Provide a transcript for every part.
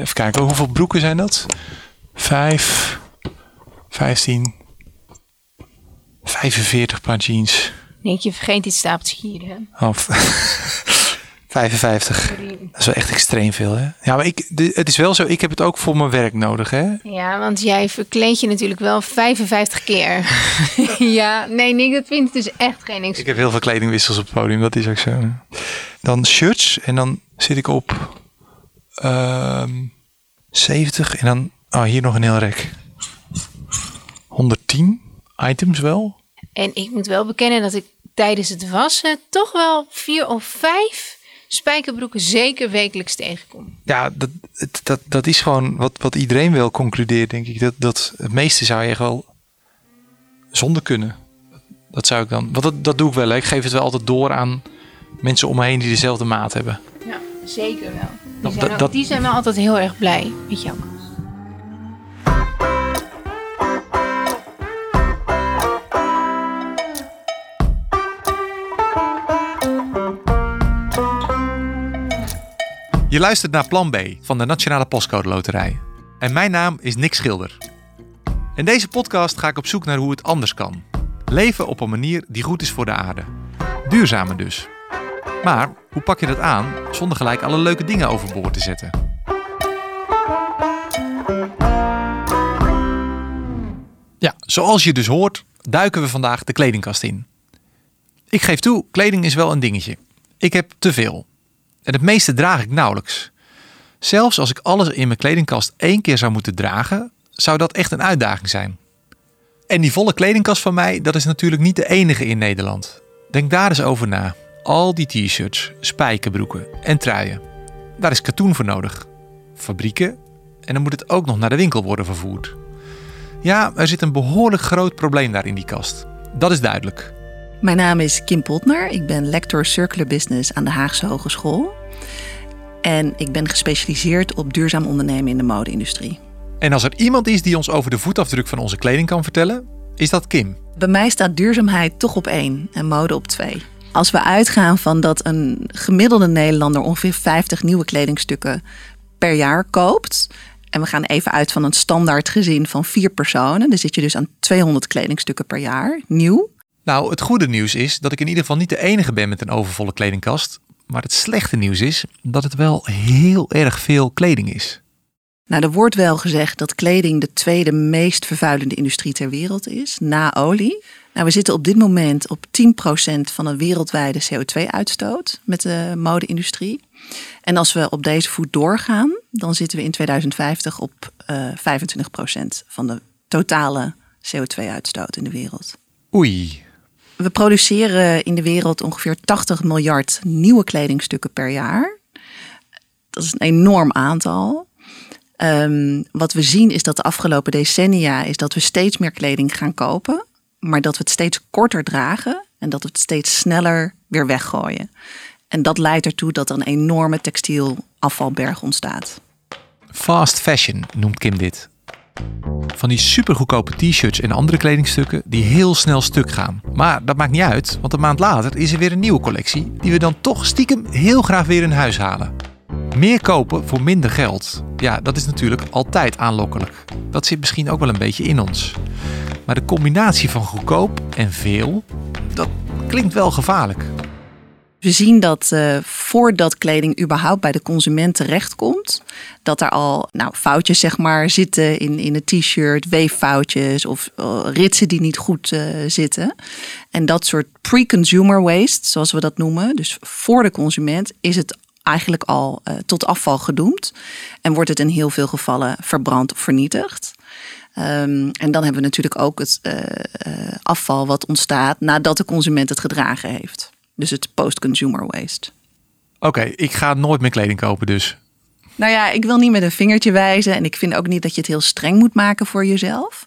Even kijken, hoeveel broeken zijn dat? Vijf, vijftien, 45 paar jeans. Denk je vergeet iets stapeltje hier, hè? Of 55. Dat is wel echt extreem veel, hè? Ja, maar ik, het is wel zo, ik heb het ook voor mijn werk nodig, hè? Ja, want jij verkleed je natuurlijk wel 55 keer. ja, nee, Nick, dat vind ik dus echt geen niks. Ik heb heel veel kledingwissels op het podium, dat is ook zo. Dan shirts en dan zit ik op ehm 70 en dan, oh, hier nog een heel rek. 110 items wel. En ik moet wel bekennen dat ik tijdens het wassen toch wel vier of vijf spijkerbroeken zeker wekelijks tegenkom. Ja, dat, dat, dat is gewoon wat, wat iedereen wel concludeert, denk ik. Dat, dat het meeste zou je echt wel zonder kunnen. Dat zou ik dan, want dat, dat doe ik wel. Hè. Ik geef het wel altijd door aan mensen om me heen die dezelfde maat hebben. Ja, zeker wel. Die zijn, dat- ook- dat- die zijn wel altijd heel erg blij met jou. Je luistert naar Plan B van de Nationale Postcode Loterij. En mijn naam is Nick Schilder. In deze podcast ga ik op zoek naar hoe het anders kan. Leven op een manier die goed is voor de aarde. Duurzamer dus. Maar hoe pak je dat aan zonder gelijk alle leuke dingen overboord te zetten? Ja, zoals je dus hoort, duiken we vandaag de kledingkast in. Ik geef toe, kleding is wel een dingetje. Ik heb te veel. En het meeste draag ik nauwelijks. Zelfs als ik alles in mijn kledingkast één keer zou moeten dragen, zou dat echt een uitdaging zijn. En die volle kledingkast van mij, dat is natuurlijk niet de enige in Nederland. Denk daar eens over na. Al die t-shirts, spijkerbroeken en truien. Daar is katoen voor nodig. Fabrieken. En dan moet het ook nog naar de winkel worden vervoerd. Ja, er zit een behoorlijk groot probleem daar in die kast. Dat is duidelijk. Mijn naam is Kim Potner. Ik ben lector Circular Business aan de Haagse Hogeschool. En ik ben gespecialiseerd op duurzaam ondernemen in de mode-industrie. En als er iemand is die ons over de voetafdruk van onze kleding kan vertellen, is dat Kim. Bij mij staat duurzaamheid toch op één en mode op twee. Als we uitgaan van dat een gemiddelde Nederlander ongeveer 50 nieuwe kledingstukken per jaar koopt. En we gaan even uit van een standaard gezin van vier personen. Dan zit je dus aan 200 kledingstukken per jaar, nieuw. Nou, het goede nieuws is dat ik in ieder geval niet de enige ben met een overvolle kledingkast. Maar het slechte nieuws is dat het wel heel erg veel kleding is. Nou, er wordt wel gezegd dat kleding de tweede meest vervuilende industrie ter wereld is, na olie. Nou, we zitten op dit moment op 10% van de wereldwijde CO2-uitstoot met de mode-industrie. En als we op deze voet doorgaan, dan zitten we in 2050 op eh 25% van de totale CO2-uitstoot in de wereld. Oei. We produceren in de wereld ongeveer 80 miljard nieuwe kledingstukken per jaar. Dat is een enorm aantal. Ehm, wat we zien is dat de afgelopen decennia is dat we steeds meer kleding gaan kopen, maar dat we het steeds korter dragen en dat we het steeds sneller weer weggooien. En dat leidt ertoe dat er een enorme textielafvalberg ontstaat. Fast fashion noemt Kim dit. Van die supergoedkope t-shirts en andere kledingstukken die heel snel stuk gaan. Maar dat maakt niet uit, want een maand later is er weer een nieuwe collectie die we dan toch stiekem heel graag weer in huis halen. Meer kopen voor minder geld. Ja, dat is natuurlijk altijd aanlokkelijk. Dat zit misschien ook wel een beetje in ons. Maar de combinatie van goedkoop en veel, dat klinkt wel gevaarlijk. We zien dat eh, voordat kleding überhaupt bij de consument terechtkomt, dat er al nou, foutjes zeg maar, zitten in, in het t-shirt, weeffoutjes of eh, ritsen die niet goed eh, zitten. En dat soort pre-consumer waste, zoals we dat noemen, dus voor de consument, is het eigenlijk al eh, tot afval gedoemd. En wordt het in heel veel gevallen verbrand of vernietigd. Ehm, en dan hebben we natuurlijk ook het eh, eh, afval wat ontstaat nadat de consument het gedragen heeft. Dus het post-consumer waste. Oké, ik ga nooit meer kleding kopen dus. Nou ja, ik wil niet met een vingertje wijzen en ik vind ook niet dat je het heel streng moet maken voor jezelf.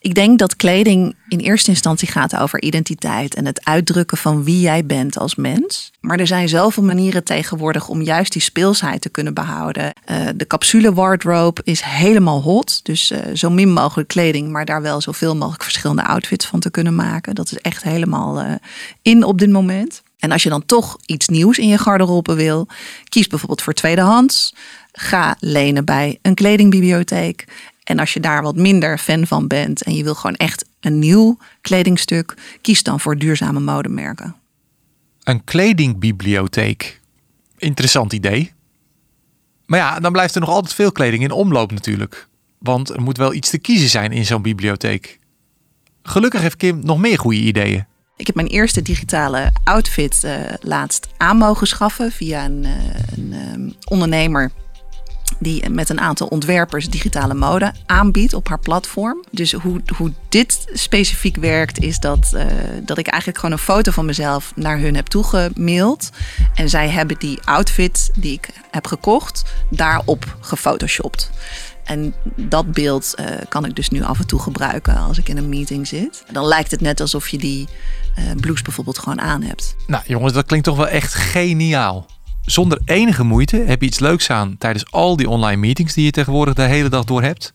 Ik denk dat kleding in eerste instantie gaat over identiteit en het uitdrukken van wie jij bent als mens. Maar er zijn zoveel manieren tegenwoordig om juist die speelsheid te kunnen behouden. Eh, de capsule wardrobe is helemaal hot, dus eh, zo min mogelijk kleding, maar daar wel zoveel mogelijk verschillende outfits van te kunnen maken. Dat is echt helemaal eh, in op dit moment. En als je dan toch iets nieuws in je garderobe wil, kies bijvoorbeeld voor tweedehands. Ga lenen bij een kledingbibliotheek. En als je daar wat minder fan van bent en je wil gewoon echt een nieuw kledingstuk, kies dan voor duurzame modemerken. Een kledingbibliotheek. Interessant idee. Maar ja, dan blijft er nog altijd veel kleding in omloop natuurlijk. Want er moet wel iets te kiezen zijn in zo'n bibliotheek. Gelukkig heeft Kim nog meer goede ideeën. Ik heb mijn eerste digitale outfit uh, laatst aan mogen schaffen via een, uh, een um, ondernemer die met een aantal ontwerpers digitale mode aanbiedt op haar platform. Dus hoe, hoe dit specifiek werkt, is dat, uh, dat ik eigenlijk gewoon een foto van mezelf naar hun heb toegemaild. En zij hebben die outfit die ik heb gekocht, daarop gefotoshopt. En dat beeld uh, kan ik dus nu af en toe gebruiken als ik in een meeting zit. Dan lijkt het net alsof je die uh, blouse bijvoorbeeld gewoon aan hebt. Nou jongens, dat klinkt toch wel echt geniaal. Zonder enige moeite heb je iets leuks aan tijdens al die online meetings die je tegenwoordig de hele dag door hebt.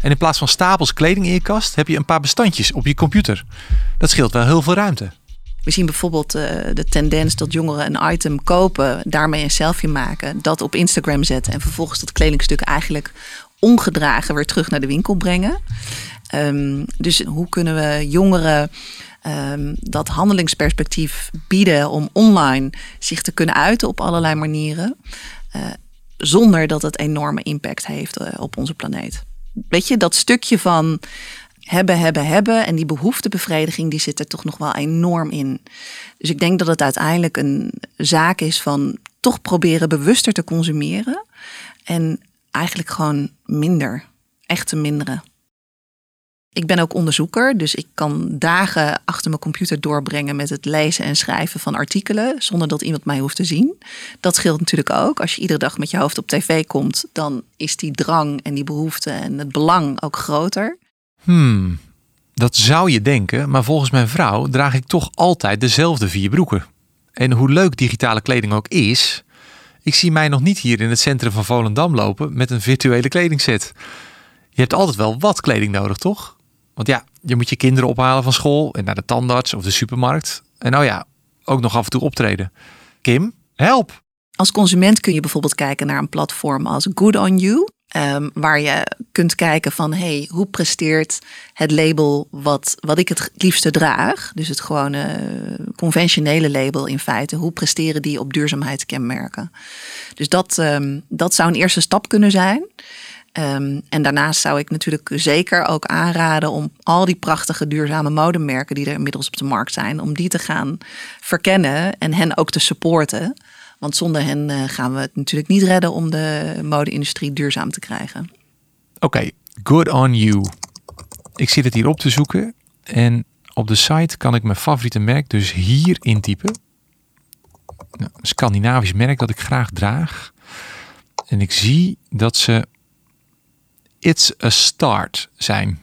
En in plaats van stapels kleding in je kast heb je een paar bestandjes op je computer. Dat scheelt wel heel veel ruimte. We zien bijvoorbeeld uh, de tendens dat jongeren een item kopen, daarmee een selfie maken, dat op Instagram zetten en vervolgens dat kledingstuk eigenlijk ongedragen weer terug naar de winkel brengen. Um, dus hoe kunnen we jongeren um, dat handelingsperspectief bieden om online zich te kunnen uiten op allerlei manieren, uh, zonder dat het enorme impact heeft uh, op onze planeet? Weet je, dat stukje van hebben, hebben, hebben en die behoeftebevrediging, die zit er toch nog wel enorm in. Dus ik denk dat het uiteindelijk een zaak is van toch proberen bewuster te consumeren. En eigenlijk gewoon minder. Echt te minderen. Ik ben ook onderzoeker, dus ik kan dagen achter mijn computer doorbrengen met het lezen en schrijven van artikelen, zonder dat iemand mij hoeft te zien. Dat scheelt natuurlijk ook. Als je iedere dag met je hoofd op tv komt, dan is die drang en die behoefte en het belang ook groter. Hmm, dat zou je denken, maar volgens mijn vrouw draag ik toch altijd dezelfde vier broeken. En hoe leuk digitale kleding ook is, ik zie mij nog niet hier in het centrum van Volendam lopen met een virtuele kledingset. Je hebt altijd wel wat kleding nodig, toch? Want ja, je moet je kinderen ophalen van school en naar de tandarts of de supermarkt. En nou ja, ook nog af en toe optreden. Kim, help! Als consument kun je bijvoorbeeld kijken naar een platform als Good on You. Um, waar je kunt kijken van hey, hoe presteert het label wat, wat ik het liefste draag. Dus het gewone conventionele label in feite. Hoe presteren die op duurzaamheidskenmerken? Dus dat, um, dat zou een eerste stap kunnen zijn. Um, en daarnaast zou ik natuurlijk zeker ook aanraden om al die prachtige duurzame modemerken die er inmiddels op de markt zijn, om die te gaan verkennen en hen ook te supporten. Want zonder hen uh, gaan we het natuurlijk niet redden om de mode-industrie duurzaam te krijgen. Oké, good on you. Ik zit het hier op te zoeken en op de site kan ik mijn favoriete merk dus hier intypen. Nou, Scandinavisch merk dat ik graag draag. En ik zie dat ze It's a Start zijn.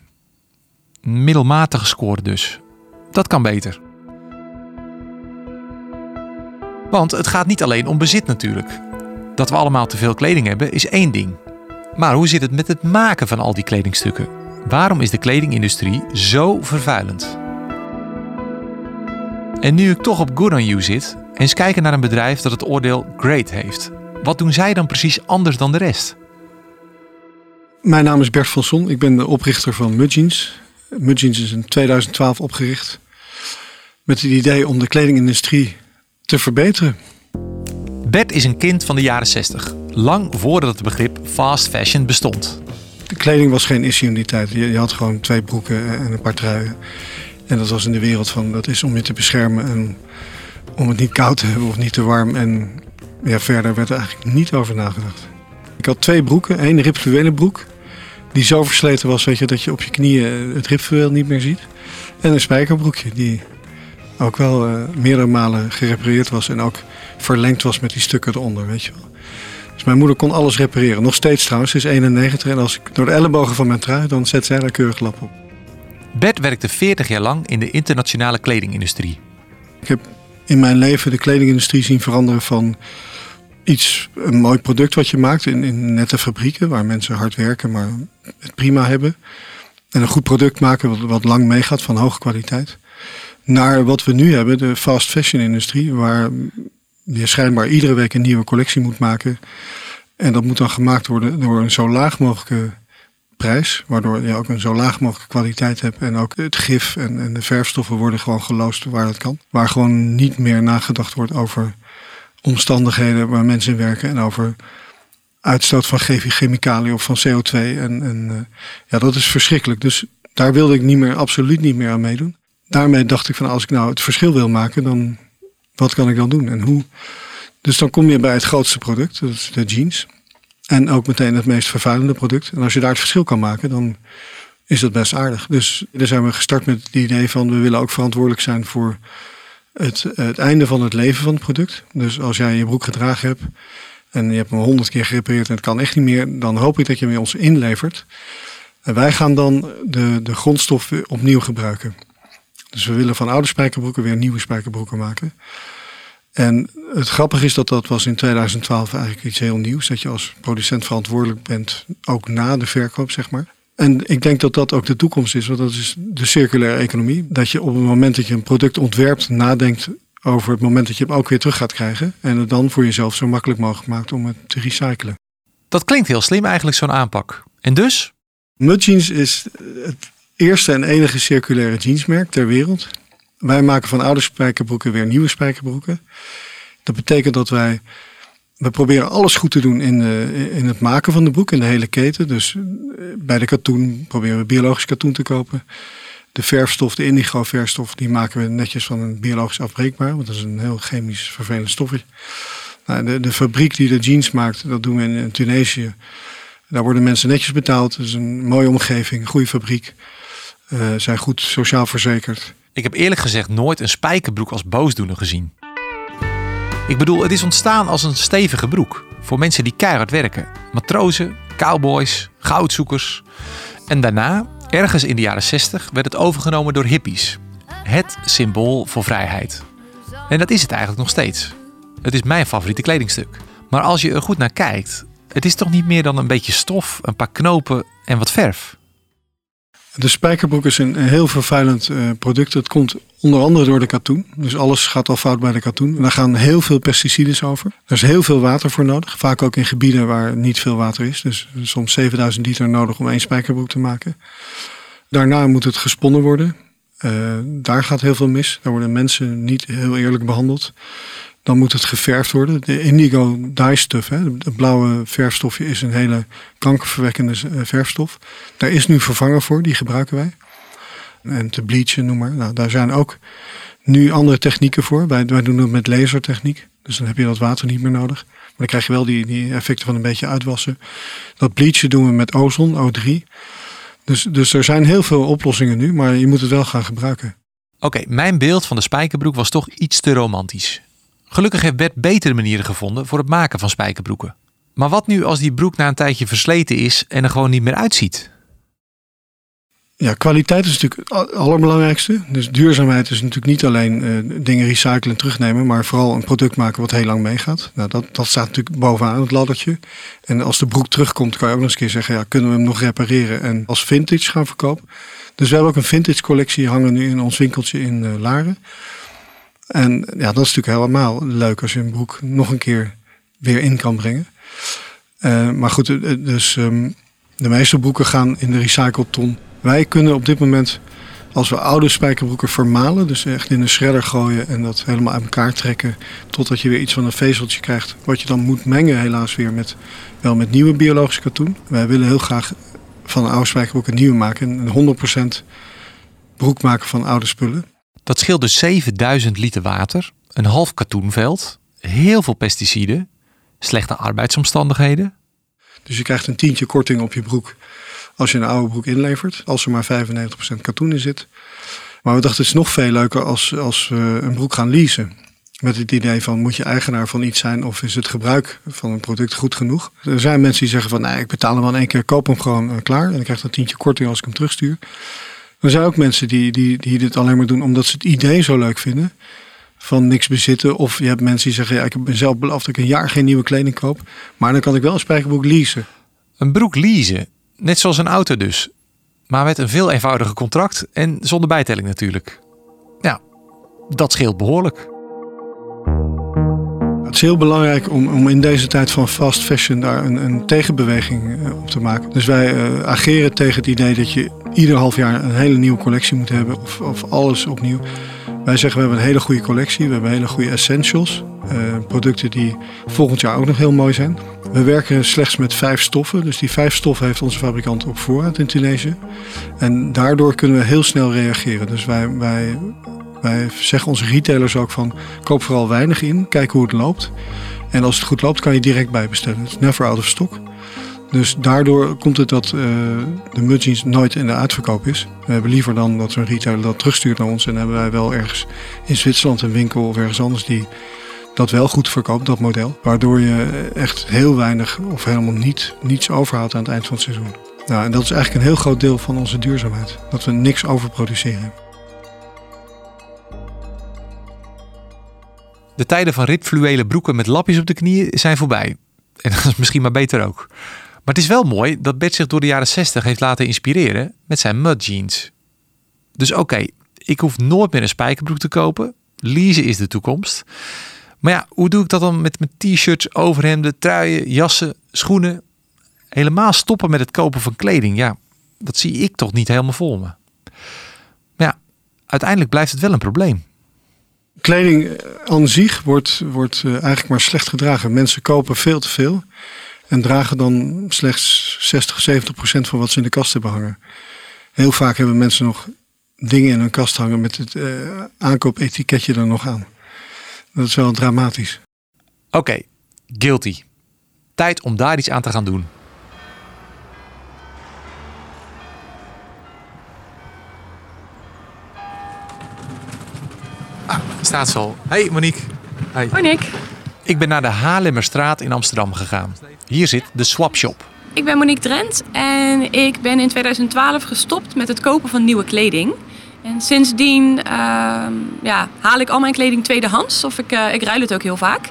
Middelmatige score dus. Dat kan beter. Want het gaat niet alleen om bezit natuurlijk. Dat we allemaal te veel kleding hebben is één ding. Maar hoe zit het met het maken van al die kledingstukken? Waarom is de kledingindustrie zo vervuilend? En nu ik toch op Good On You zit, eens kijken naar een bedrijf dat het oordeel Great heeft. Wat doen zij dan precies anders dan de rest? Mijn naam is Bert van Son. Ik ben de oprichter van Mudjeans. Mudjeans is in 2012 opgericht met het idee om de kledingindustrie te verbeteren. Bert is een kind van de jaren 60, lang voordat het begrip fast fashion bestond. De kleding was geen issue in die tijd. Je, had gewoon twee broeken en een paar truien. En dat was in de wereld van dat is om je te beschermen en om het niet koud te hebben of niet te warm. En ja, verder werd er eigenlijk niet over nagedacht. Ik had twee broeken, één ribfluwelen broek die zo versleten was weet je, dat je op je knieën het ribfluweel niet meer ziet. En een spijkerbroekje die ook wel uh, meerdere malen gerepareerd was en ook verlengd was met die stukken eronder, weet je wel. Dus mijn moeder kon alles repareren. Nog steeds trouwens, ze is 91 en als ik door de ellebogen van mijn trui, dan zet zij daar keurig lap op. Bert werkte 40 jaar lang in de internationale kledingindustrie. Ik heb in mijn leven de kledingindustrie zien veranderen van iets, een mooi product wat je maakt in, in nette fabrieken waar mensen hard werken, maar het prima hebben. En een goed product maken wat, wat lang meegaat van hoge kwaliteit. Naar wat we nu hebben, de fast fashion industrie, waar je schijnbaar iedere week een nieuwe collectie moet maken. En dat moet dan gemaakt worden door een zo laag mogelijke prijs. Waardoor je ook een zo laag mogelijke kwaliteit hebt. En ook het gif en, en de verfstoffen worden gewoon geloosd waar dat kan. Waar gewoon niet meer nagedacht wordt over omstandigheden waar mensen in werken. En over uitstoot van chemicaliën of van CO2. En, en uh, ja, dat is verschrikkelijk. Dus daar wilde ik niet meer, absoluut niet meer aan meedoen. Daarmee dacht ik van als ik nou het verschil wil maken, dan wat kan ik dan doen en hoe? Dus dan kom je bij het grootste product, dat is de jeans. En ook meteen het meest vervuilende product. En als je daar het verschil kan maken, dan is dat best aardig. Dus daar zijn we gestart met het idee van we willen ook verantwoordelijk zijn voor het, het einde van het leven van het product. Dus als jij je broek gedragen hebt en je hebt hem honderd keer gerepareerd en het kan echt niet meer, dan hoop ik dat je hem ons inlevert. En wij gaan dan de, de grondstoffen opnieuw gebruiken. Dus we willen van oude spijkerbroeken weer nieuwe spijkerbroeken maken. En het grappige is dat dat was in 2012 eigenlijk iets heel nieuws. Dat je als producent verantwoordelijk bent, ook na de verkoop, zeg maar. En ik denk dat dat ook de toekomst is, want dat is de circulaire economie. Dat je op het moment dat je een product ontwerpt, nadenkt over het moment dat je hem ook weer terug gaat krijgen. En het dan voor jezelf zo makkelijk mogelijk maakt om het te recyclen. Dat klinkt heel slim eigenlijk, zo'n aanpak. En dus? Mudjeans is het eerste en enige circulaire jeansmerk ter wereld. Wij maken van oude spijkerbroeken weer nieuwe spijkerbroeken. Dat betekent dat wij. We proberen alles goed te doen in, de, in het maken van de broek, in de hele keten. Dus eh, bij de katoen proberen we biologisch katoen te kopen. De verfstof, de indigo verfstof, die maken we netjes van een biologisch afbreekbaar. Want dat is een heel chemisch vervelend stofje. Nou, de, de fabriek die de jeans maakt, dat doen we in, Tunesië. Daar worden mensen netjes betaald. Het is een mooie omgeving, goede fabriek. Uh, zijn goed sociaal verzekerd. Ik heb eerlijk gezegd nooit een spijkerbroek als boosdoener gezien. Ik bedoel, het is ontstaan als een stevige broek. Voor mensen die keihard werken. Matrozen, cowboys, goudzoekers. En daarna, ergens in de jaren 60, werd het overgenomen door hippies. Het symbool voor vrijheid. En dat is het eigenlijk nog steeds. Het is mijn favoriete kledingstuk. Maar als je er goed naar kijkt, het is toch niet meer dan een beetje stof, een paar knopen en wat verf? De spijkerbroek is een heel vervuilend uh, product. Het komt onder andere door de katoen. Dus alles gaat al fout bij de katoen. daar gaan heel veel pesticiden over. Er is heel veel water voor nodig. Vaak ook in gebieden waar niet veel water is. Dus soms 7000 liter nodig om één spijkerbroek te maken. Daarna moet het gesponnen worden. Uh, daar gaat heel veel mis. Daar worden mensen niet heel eerlijk behandeld. Dan moet het geverfd worden. De indigo dye hè, het blauwe verfstofje, is een hele kankerverwekkende eh, verfstof. Daar is nu vervanger voor, die gebruiken wij. En te bleachen, noem maar. Nou, daar zijn ook nu andere technieken voor. Wij, wij doen het met lasertechniek. Dus dan heb je dat water niet meer nodig. Maar dan krijg je wel die, die effecten van een beetje uitwassen. Dat bleachen doen we met ozon, O3. Dus, dus er zijn heel veel oplossingen nu, maar je moet het wel gaan gebruiken. Oké, mijn beeld van de spijkerbroek was toch iets te romantisch. Gelukkig heeft Bert betere manieren gevonden voor het maken van spijkerbroeken. Maar wat nu als die broek na een tijdje versleten is en er gewoon niet meer uitziet? Ja, kwaliteit is natuurlijk het allerbelangrijkste. Dus duurzaamheid is natuurlijk niet alleen uh, dingen recyclen en terugnemen, maar vooral een product maken wat heel lang meegaat. Nou, dat, dat staat natuurlijk bovenaan het laddertje. En als de broek terugkomt, kan je ook nog eens een keer zeggen: ja, kunnen we hem nog repareren en als vintage gaan verkopen? Dus we hebben ook een vintage collectie hangen nu in ons winkeltje in uh, Laren. En ja, dat is natuurlijk helemaal leuk als je een broek nog een keer weer in kan brengen. Uh, maar goed, dus um, de meeste broeken gaan in de recycleton. Wij kunnen op dit moment, als we oude spijkerbroeken vermalen, dus echt in een shredder gooien en dat helemaal uit elkaar trekken, totdat je weer iets van een vezeltje krijgt, wat je dan moet mengen helaas weer met, wel met nieuwe biologische katoen. Wij willen heel graag van een oude spijkerbroek een nieuwe maken, een 100% broek maken van oude spullen. Dat scheelt dus 7000 liter water, een half katoenveld, heel veel pesticiden, slechte arbeidsomstandigheden. Dus je krijgt een tientje korting op je broek als je een oude broek inlevert, als er maar 95% katoen in zit. Maar we dachten het is nog veel leuker als, als we een broek gaan leasen. Met het idee van moet je eigenaar van iets zijn of is het gebruik van een product goed genoeg? Er zijn mensen die zeggen van nee, ik betaal hem wel één keer, koop hem gewoon eh, klaar. En ik krijg een tientje korting als ik hem terugstuur. Er zijn ook mensen die, die, die dit alleen maar doen omdat ze het idee zo leuk vinden. Van niks bezitten. Of je hebt mensen die zeggen, ja, ik heb mezelf beloofd dat ik een jaar geen nieuwe kleding koop. Maar dan kan ik wel een spijkerbroek leasen. Een broek leasen? Net zoals een auto dus. Maar met een veel eenvoudiger contract en zonder bijtelling natuurlijk. Ja, dat scheelt behoorlijk. Het is heel belangrijk om, om in deze tijd van fast fashion daar een, een tegenbeweging op te maken. Dus wij ageren tegen het idee dat je ieder half jaar een hele nieuwe collectie moet hebben of, of alles opnieuw. Wij zeggen we hebben een hele goede collectie, we hebben hele goede essentials. producten die volgend jaar ook nog heel mooi zijn. We werken slechts met vijf stoffen. Dus die vijf stoffen heeft onze fabrikant op voorraad in Tunesië. En daardoor kunnen we heel snel reageren. Dus wij, wij, wij zeggen onze retailers ook van koop vooral weinig in. Kijk hoe het loopt. En als het goed loopt kan je direct bijbestellen. Het is never out of stock. Dus daardoor komt het dat uh, de mudjeans nooit in de uitverkoop is. We hebben liever dan dat zo'n retailer dat terugstuurt naar ons. En hebben wij wel ergens in Zwitserland een winkel of ergens anders die dat wel goed verkoopt, dat model. Waardoor je echt heel weinig of helemaal niet, niets overhoudt aan het eind van het seizoen. Nou, en dat is eigenlijk een heel groot deel van onze duurzaamheid. Dat we niks overproduceren. De tijden van ritfluwelen broeken met lapjes op de knieën zijn voorbij. En dat is misschien maar beter ook. Maar het is wel mooi dat Bert zich door de jaren 60 heeft laten inspireren met zijn mud jeans. Dus oké, ik hoef nooit meer een spijkerbroek te kopen. Leasen is de toekomst. Maar ja, hoe doe ik dat dan met mijn t-shirts, overhemden, truien, jassen, schoenen? Helemaal stoppen met het kopen van kleding. Ja, dat zie ik toch niet helemaal voor me. Maar ja, uiteindelijk blijft het wel een probleem. Kleding aan zich wordt, wordt eh, eigenlijk maar slecht gedragen. Mensen kopen veel te veel en dragen dan slechts 60, 70 procent van wat ze in de kast hebben hangen. Heel vaak hebben mensen nog dingen in hun kast hangen met het uh, aankoopetiketje er nog aan. Dat is wel dramatisch. Oké, guilty. Tijd om daar iets aan te gaan doen. Staat ze al. Hey Monique. Hey. Monique. Ik ben naar de Haarlemmerstraat in Amsterdam gegaan. Hier zit de Swap Shop. Ik ben Monique Drent en ik ben in 2012 gestopt met het kopen van nieuwe kleding. En sindsdien uh, ja, haal ik al mijn kleding tweedehands. Of ik, uh, ik ruil het ook heel vaak.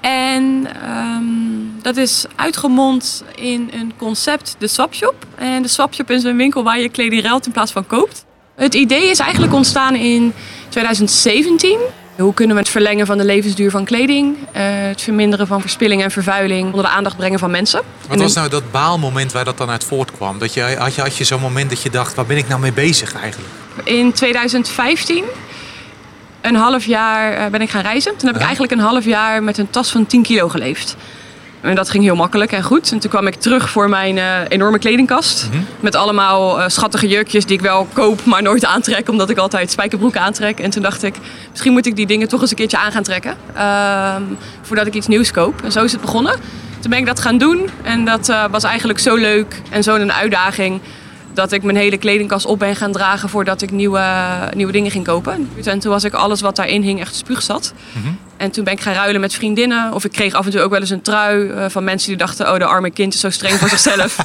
En um, dat is uitgemond in een concept, de Swapshop. En de Swapshop is een winkel waar je kleding ruilt in plaats van koopt. Het idee is eigenlijk ontstaan in 2017. Hoe kunnen we het verlengen van de levensduur van kleding, uh, het verminderen van verspilling en vervuiling onder de aandacht brengen van mensen? Wat was nou dat baalmoment waar dat dan uit voortkwam? Dat je, had je, had je zo'n moment dat je dacht, waar ben ik nou mee bezig eigenlijk? In 2015, een half jaar uh, ben ik gaan reizen. Toen heb ik eigenlijk een half jaar met een tas van 10 kilo geleefd. En dat ging heel makkelijk en goed. En toen kwam ik terug voor mijn uh, enorme kledingkast. Mm -hmm. Met allemaal uh, schattige jurkjes die ik wel koop, maar nooit aantrek. Omdat ik altijd spijkerbroeken aantrek. En toen dacht ik, misschien moet ik die dingen toch eens een keertje aan gaan trekken. Uh, voordat ik iets nieuws koop. En zo is het begonnen. Toen ben ik dat gaan doen. En dat uh, was eigenlijk zo leuk en zo'n uitdaging dat ik mijn hele kledingkast op ben gaan dragen voordat ik nieuwe, nieuwe dingen ging kopen. En toen was ik alles wat daarin hing echt spuugzat. Mm -hmm. En toen ben ik gaan ruilen met vriendinnen. Of ik kreeg af en toe ook wel eens een trui uh, van mensen die dachten... oh, de arme kind is zo streng voor zichzelf.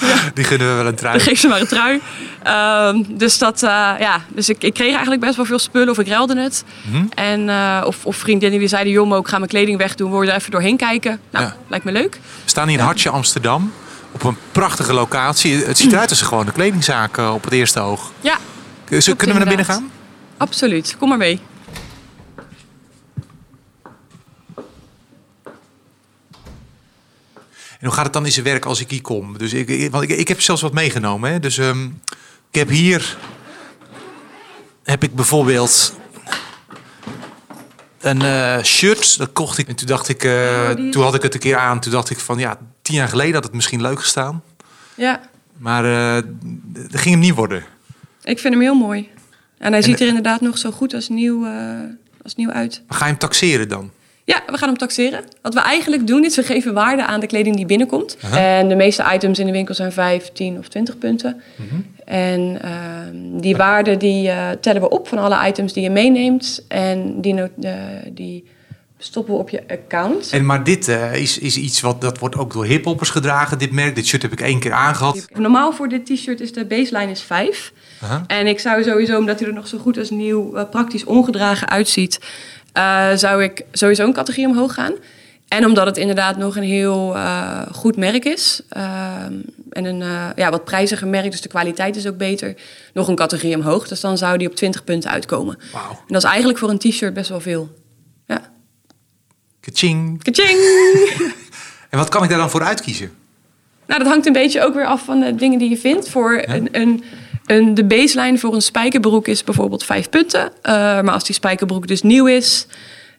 ja. Die gunnen we wel een trui. Dan geef ze maar een trui. Uh, dus dat, uh, ja, dus ik, ik, kreeg eigenlijk best wel veel spullen of ik ruilde het. Mm -hmm. en, uh, of, of, vriendinnen die zeiden... joh, ik ga mijn kleding wegdoen, wil je er even doorheen kijken? Nou, ja. lijkt me leuk. We staan hier in Hartje, Amsterdam op een prachtige locatie. Het ziet eruit als gewoon de kledingzaak op het eerste oog. Ja. Dus, kunnen we naar binnen gaan? Absoluut. Kom maar mee. En hoe gaat het dan in zijn werk als ik hier kom? Dus ik, ik want ik, ik heb zelfs wat meegenomen. Hè? Dus um, ik heb hier heb ik bijvoorbeeld een uh, shirt. Dat kocht ik. En toen dacht ik, uh, oh, toen had ik het een keer aan. Toen dacht ik van ja, tien jaar geleden had het misschien leuk gestaan. Ja. Maar uh, dat ging hem niet worden. Ik vind hem heel mooi. En hij en ziet er inderdaad nog zo goed als nieuw, als nieuw uit. Ga je hem taxeren dan? Ja, we gaan hem taxeren. Wat we eigenlijk doen is we geven waarde aan de kleding die binnenkomt. Uh -huh. En de meeste items in de winkel zijn 5, 10 of 20 punten. Uh -huh. En uh, die waarde die uh, tellen we op van alle items die je meeneemt. En die, die stoppen we op je account. En maar dit is, is iets wat dat wordt ook door hiphoppers gedragen, dit merk. Dit shirt heb ik één keer aangehad. Normaal voor dit t-shirt is de baseline is 5. -huh. En ik zou sowieso, omdat hij er nog zo goed als nieuw praktisch ongedragen uitziet... Uh, zou ik sowieso een categorie omhoog gaan. En omdat het inderdaad nog een heel goed merk is. En een ja, wat prijziger merk, dus de kwaliteit is ook beter. Nog een categorie omhoog. Dus dan zou die op 20 punten uitkomen. Wow. En dat is eigenlijk voor een t-shirt best wel veel. Kaching. Kaching! En wat kan ik daar dan voor uitkiezen? Nou, dat hangt een beetje ook weer af van de dingen die je vindt. Voor een, een, een, de baseline voor een spijkerbroek is bijvoorbeeld vijf punten. Uh, maar als die spijkerbroek dus nieuw is,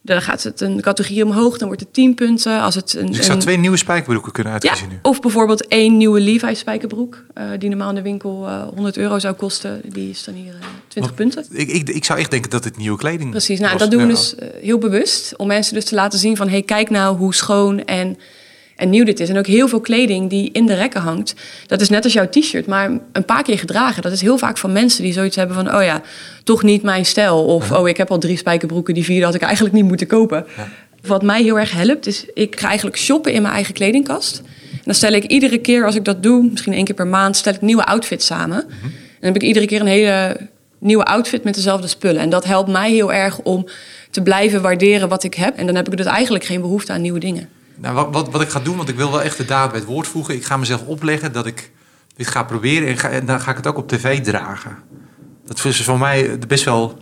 dan gaat het een categorie omhoog, dan wordt het 10 punten. Als het een, Dus ik zou een- twee nieuwe spijkerbroeken kunnen ja, uitkiezen nu. of bijvoorbeeld één nieuwe Levi's spijkerbroek, eh, die normaal in de winkel eh 100 euro zou kosten. Die is dan hier eh 20 punten. Ik, ik, ik zou echt denken dat het nieuwe kleding Precies, nou, dat doen we Ja. dus eh, heel bewust. Om mensen dus te laten zien van... hey, kijk nou hoe schoon en, en nieuw dit is. En ook heel veel kleding die in de rekken hangt. Dat is net als jouw t-shirt, maar een paar keer gedragen. Dat is heel vaak van mensen die zoiets hebben van... oh ja, toch niet mijn stijl. Of oh, ik heb al drie spijkerbroeken. Die vierde had ik eigenlijk niet moeten kopen. Wat mij heel erg helpt, is ik ga eigenlijk shoppen in mijn eigen kledingkast. En dan stel ik iedere keer als ik dat doe... misschien één keer per maand, stel ik nieuwe outfits samen. En dan heb ik iedere keer een hele nieuwe outfit met dezelfde spullen. En dat helpt mij heel erg om te blijven waarderen wat ik heb. En dan heb ik dus eigenlijk geen behoefte aan nieuwe dingen. Nou, wat, wat, wat ik ga doen, want ik wil wel echt de daad bij het woord voegen. Ik ga mezelf opleggen dat ik dit ga proberen en, ga, en dan ga ik het ook op tv dragen. Dat is voor mij best wel,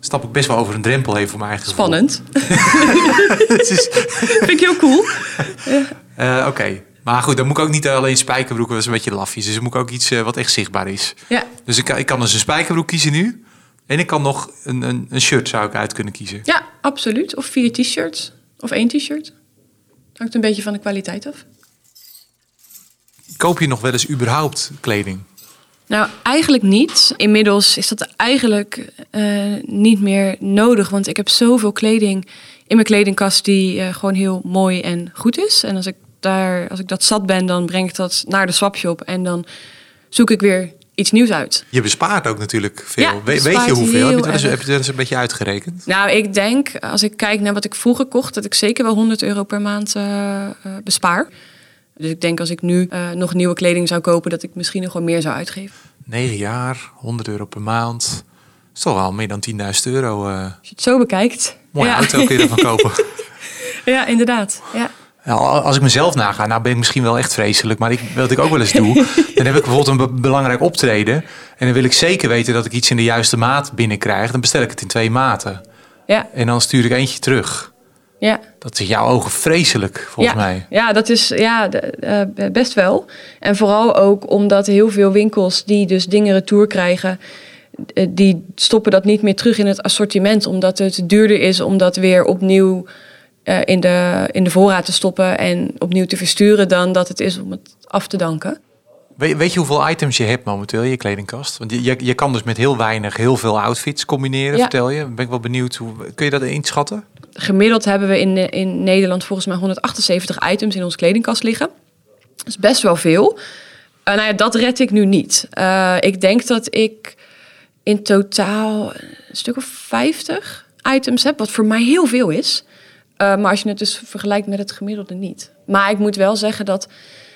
stap ik best wel over een drempel heen voor mijn eigen. Spannend. Is- Vind ik heel cool. eh, Oké, maar goed, dan moet ik ook niet alleen spijkerbroeken, dat is een beetje lafjes. Dus dan moet ik ook iets eh, wat echt zichtbaar is. Ja, Dus ik, kan- ik kan dus een spijkerbroek kiezen nu. En ik kan nog een, een, een shirt zou ik uit kunnen kiezen. ja absoluut. Of vier t-shirts. Of één t-shirt. Hangt een beetje van de kwaliteit af. Koop je nog wel eens überhaupt kleding? Nou, eigenlijk niet. Inmiddels is dat eigenlijk eh, niet meer nodig. Want ik heb zoveel kleding in mijn kledingkast die eh, gewoon heel mooi en goed is. En als ik, daar, als ik dat zat ben, dan breng ik dat naar de swapshop. En dan zoek ik weer iets nieuws uit. Je bespaart ook natuurlijk veel. Ja, We- weet je hoeveel? Heb je, wel eens, heb je eens een beetje uitgerekend? Nou, ik denk, als ik kijk naar wat ik vroeger kocht, dat ik zeker wel 100 euro per maand eh, eh, bespaar. Dus ik denk als ik nu eh, nog nieuwe kleding zou kopen, dat ik misschien nog wel meer zou uitgeven. 9 jaar, 100 euro per maand. Dat is toch al meer dan 10.000 euro. eh Als je het zo bekijkt. mooie ja. auto kun je ervan kopen. ja, inderdaad. Ja. Ja, als ik mezelf naga, nou ben ik misschien wel echt vreselijk. Maar ik, wat ik ook wel eens doe, dan heb ik bijvoorbeeld een be- belangrijk optreden. En dan wil ik zeker weten dat ik iets in de juiste maat binnenkrijg. Dan bestel ik het in twee maten. Ja, En dan stuur ik eentje terug. ja. Dat is jouw ogen vreselijk, volgens ja. mij. Ja, dat is ja, eh, best wel. En vooral ook omdat heel veel winkels die dus dingen retour krijgen, eh, die stoppen dat niet meer terug in het assortiment, omdat het duurder is om dat weer opnieuw eh, in, de, in de voorraad te stoppen en opnieuw te versturen dan dat het is om het af te danken. Weet, weet je hoeveel items je hebt momenteel in je kledingkast? Want je, je, je kan dus met heel weinig heel veel outfits combineren, Ja. vertel je. Ben ik wel benieuwd. Hoe, kun je dat inschatten? Gemiddeld hebben we in, in Nederland volgens mij 178 items in onze kledingkast liggen. Dat is best wel veel. Nou ja, dat red ik nu niet. Eh, ik denk dat ik in totaal een stuk of 50 items heb, wat voor mij heel veel is. Eh, maar als je het dus vergelijkt met het gemiddelde niet. Maar ik moet wel zeggen dat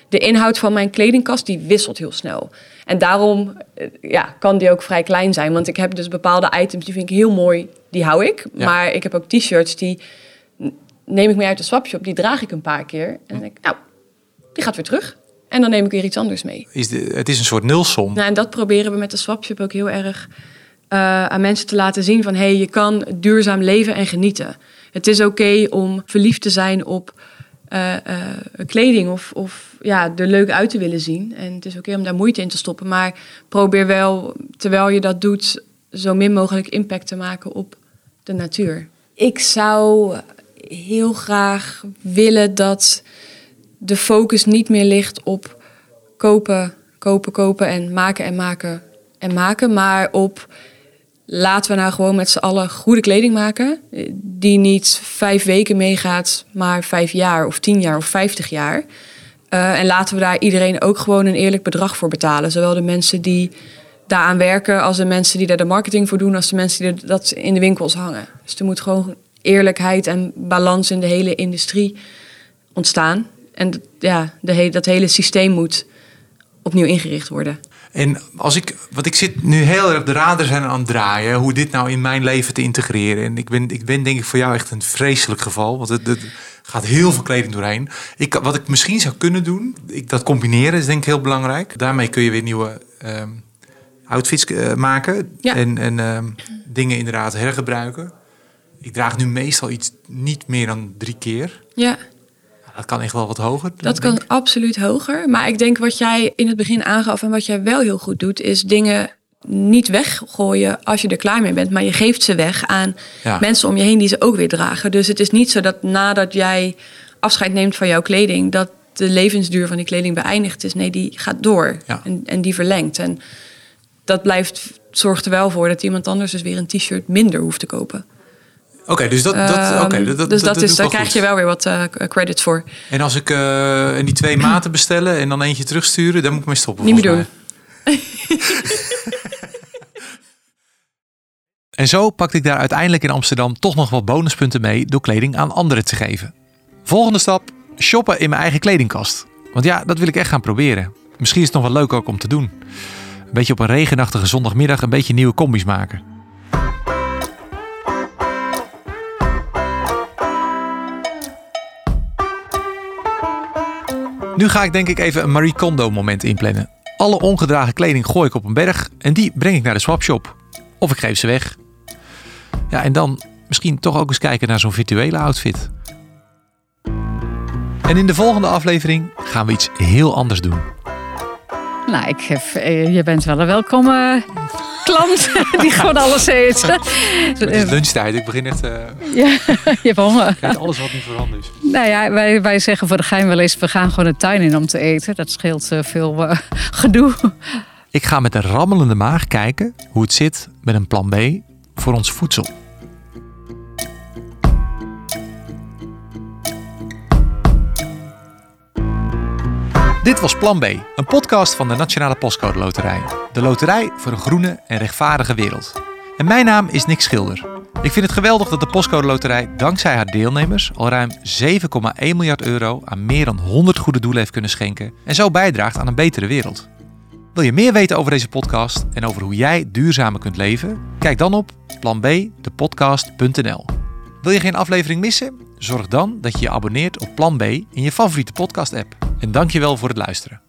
de inhoud van mijn kledingkast die wisselt heel snel. En daarom eh, ja, kan die ook vrij klein zijn. Want ik heb dus bepaalde items die vind ik heel mooi, die hou ik. Ja. Maar ik heb ook t-shirts die neem ik mee uit de swapshop, die draag ik een paar keer. En dan denk ik, nou, die gaat weer terug. En dan neem ik weer iets anders mee. Is de, het is een soort nulsom. Nou, en dat proberen we met de swapshop ook heel erg eh, aan mensen te laten zien van hé, hey, je kan duurzaam leven en genieten. Het is oké om verliefd te zijn op eh, eh, kleding of, of ja, er leuk uit te willen zien. En het is oké om daar moeite in te stoppen. Maar probeer wel, terwijl je dat doet, zo min mogelijk impact te maken op de natuur. Ik zou heel graag willen dat de focus niet meer ligt op kopen, kopen, kopen en maken en maken en maken. Maar op laten we nou gewoon met z'n allen goede kleding maken. eh, Die niet vijf weken meegaat, maar vijf jaar of tien jaar of vijftig jaar. Eh, en laten we daar iedereen ook gewoon een eerlijk bedrag voor betalen. Zowel de mensen die daaraan werken, als de mensen die daar de marketing voor doen, als de mensen die dat in de winkels hangen. Dus er moet gewoon eerlijkheid en balans in de hele industrie ontstaan. En ja, dat hele systeem moet opnieuw ingericht worden. En als ik, want ik zit nu heel erg de radar zijn aan het draaien, hoe dit nou in mijn leven te integreren. En ik ben, ik ben denk ik voor jou echt een vreselijk geval, want het, het gaat heel veel kleding doorheen. Ik, wat ik misschien zou kunnen doen, ik, dat combineren is denk ik heel belangrijk. Daarmee kun je weer nieuwe ehm, outfits eh, maken Ja. en, en ehm, dingen inderdaad hergebruiken. Ik draag nu meestal iets niet meer dan drie keer. Ja, Dat kan echt wel wat hoger. dat kan absoluut hoger. Maar ik denk wat jij in het begin aangaf en wat jij wel heel goed doet, is dingen niet weggooien als je er klaar mee bent. Maar je geeft ze weg aan Ja. mensen om je heen die ze ook weer dragen. Dus het is niet zo dat nadat jij afscheid neemt van jouw kleding, dat de levensduur van die kleding beëindigd is. Nee, die gaat door Ja. en, en die verlengt. En dat blijft, zorgt er wel voor dat iemand anders dus weer een t-shirt minder hoeft te kopen. Oké, dus dat, dat, Ehm, dat, dus dat, is, daar krijg goed. je wel weer wat eh, credits voor. En als ik eh, die twee maten bestellen en dan eentje terugsturen, dan moet ik mee stoppen. Niet meer mij. En zo pakte ik daar uiteindelijk in Amsterdam toch nog wat bonuspunten mee door kleding aan anderen te geven. Volgende stap: shoppen in mijn eigen kledingkast. Want ja, dat wil ik echt gaan proberen. Misschien is het nog wel leuk ook om te doen. Een beetje op een regenachtige zondagmiddag een beetje nieuwe combi's maken. Nu ga ik denk ik even een Marie Kondo moment inplannen. Alle ongedragen kleding gooi ik op een berg en die breng ik naar de swapshop. Of ik geef ze weg. Ja, en dan misschien toch ook eens kijken naar zo'n virtuele outfit. En in de volgende aflevering gaan we iets heel anders doen. Nou, ik eh, je bent wel een welkome klant die gewoon alles eet. Het is lunchtijd, ik begin echt... eh Ja, je hebt honger. alles wat niet voorhanden is. Nou ja, wij, wij zeggen voor de gein wel eens, we gaan gewoon de tuin in om te eten. Dat scheelt eh, veel eh, gedoe. Ik ga met een rammelende maag kijken hoe het zit met een plan B voor ons voedsel. Dit was Plan B, een podcast van de Nationale Postcode Loterij. De loterij voor een groene en rechtvaardige wereld. En mijn naam is Nick Schilder. Ik vind het geweldig dat de Postcode Loterij dankzij haar deelnemers al ruim 7,1 miljard euro aan meer dan 100 goede doelen heeft kunnen schenken en zo bijdraagt aan een betere wereld. Wil je meer weten over deze podcast en over hoe jij duurzamer kunt leven? Kijk dan op planbdepodcast.nl. Wil je geen aflevering missen? Zorg dan dat je je abonneert op Plan B in je favoriete podcast-app. En dankjewel voor het luisteren.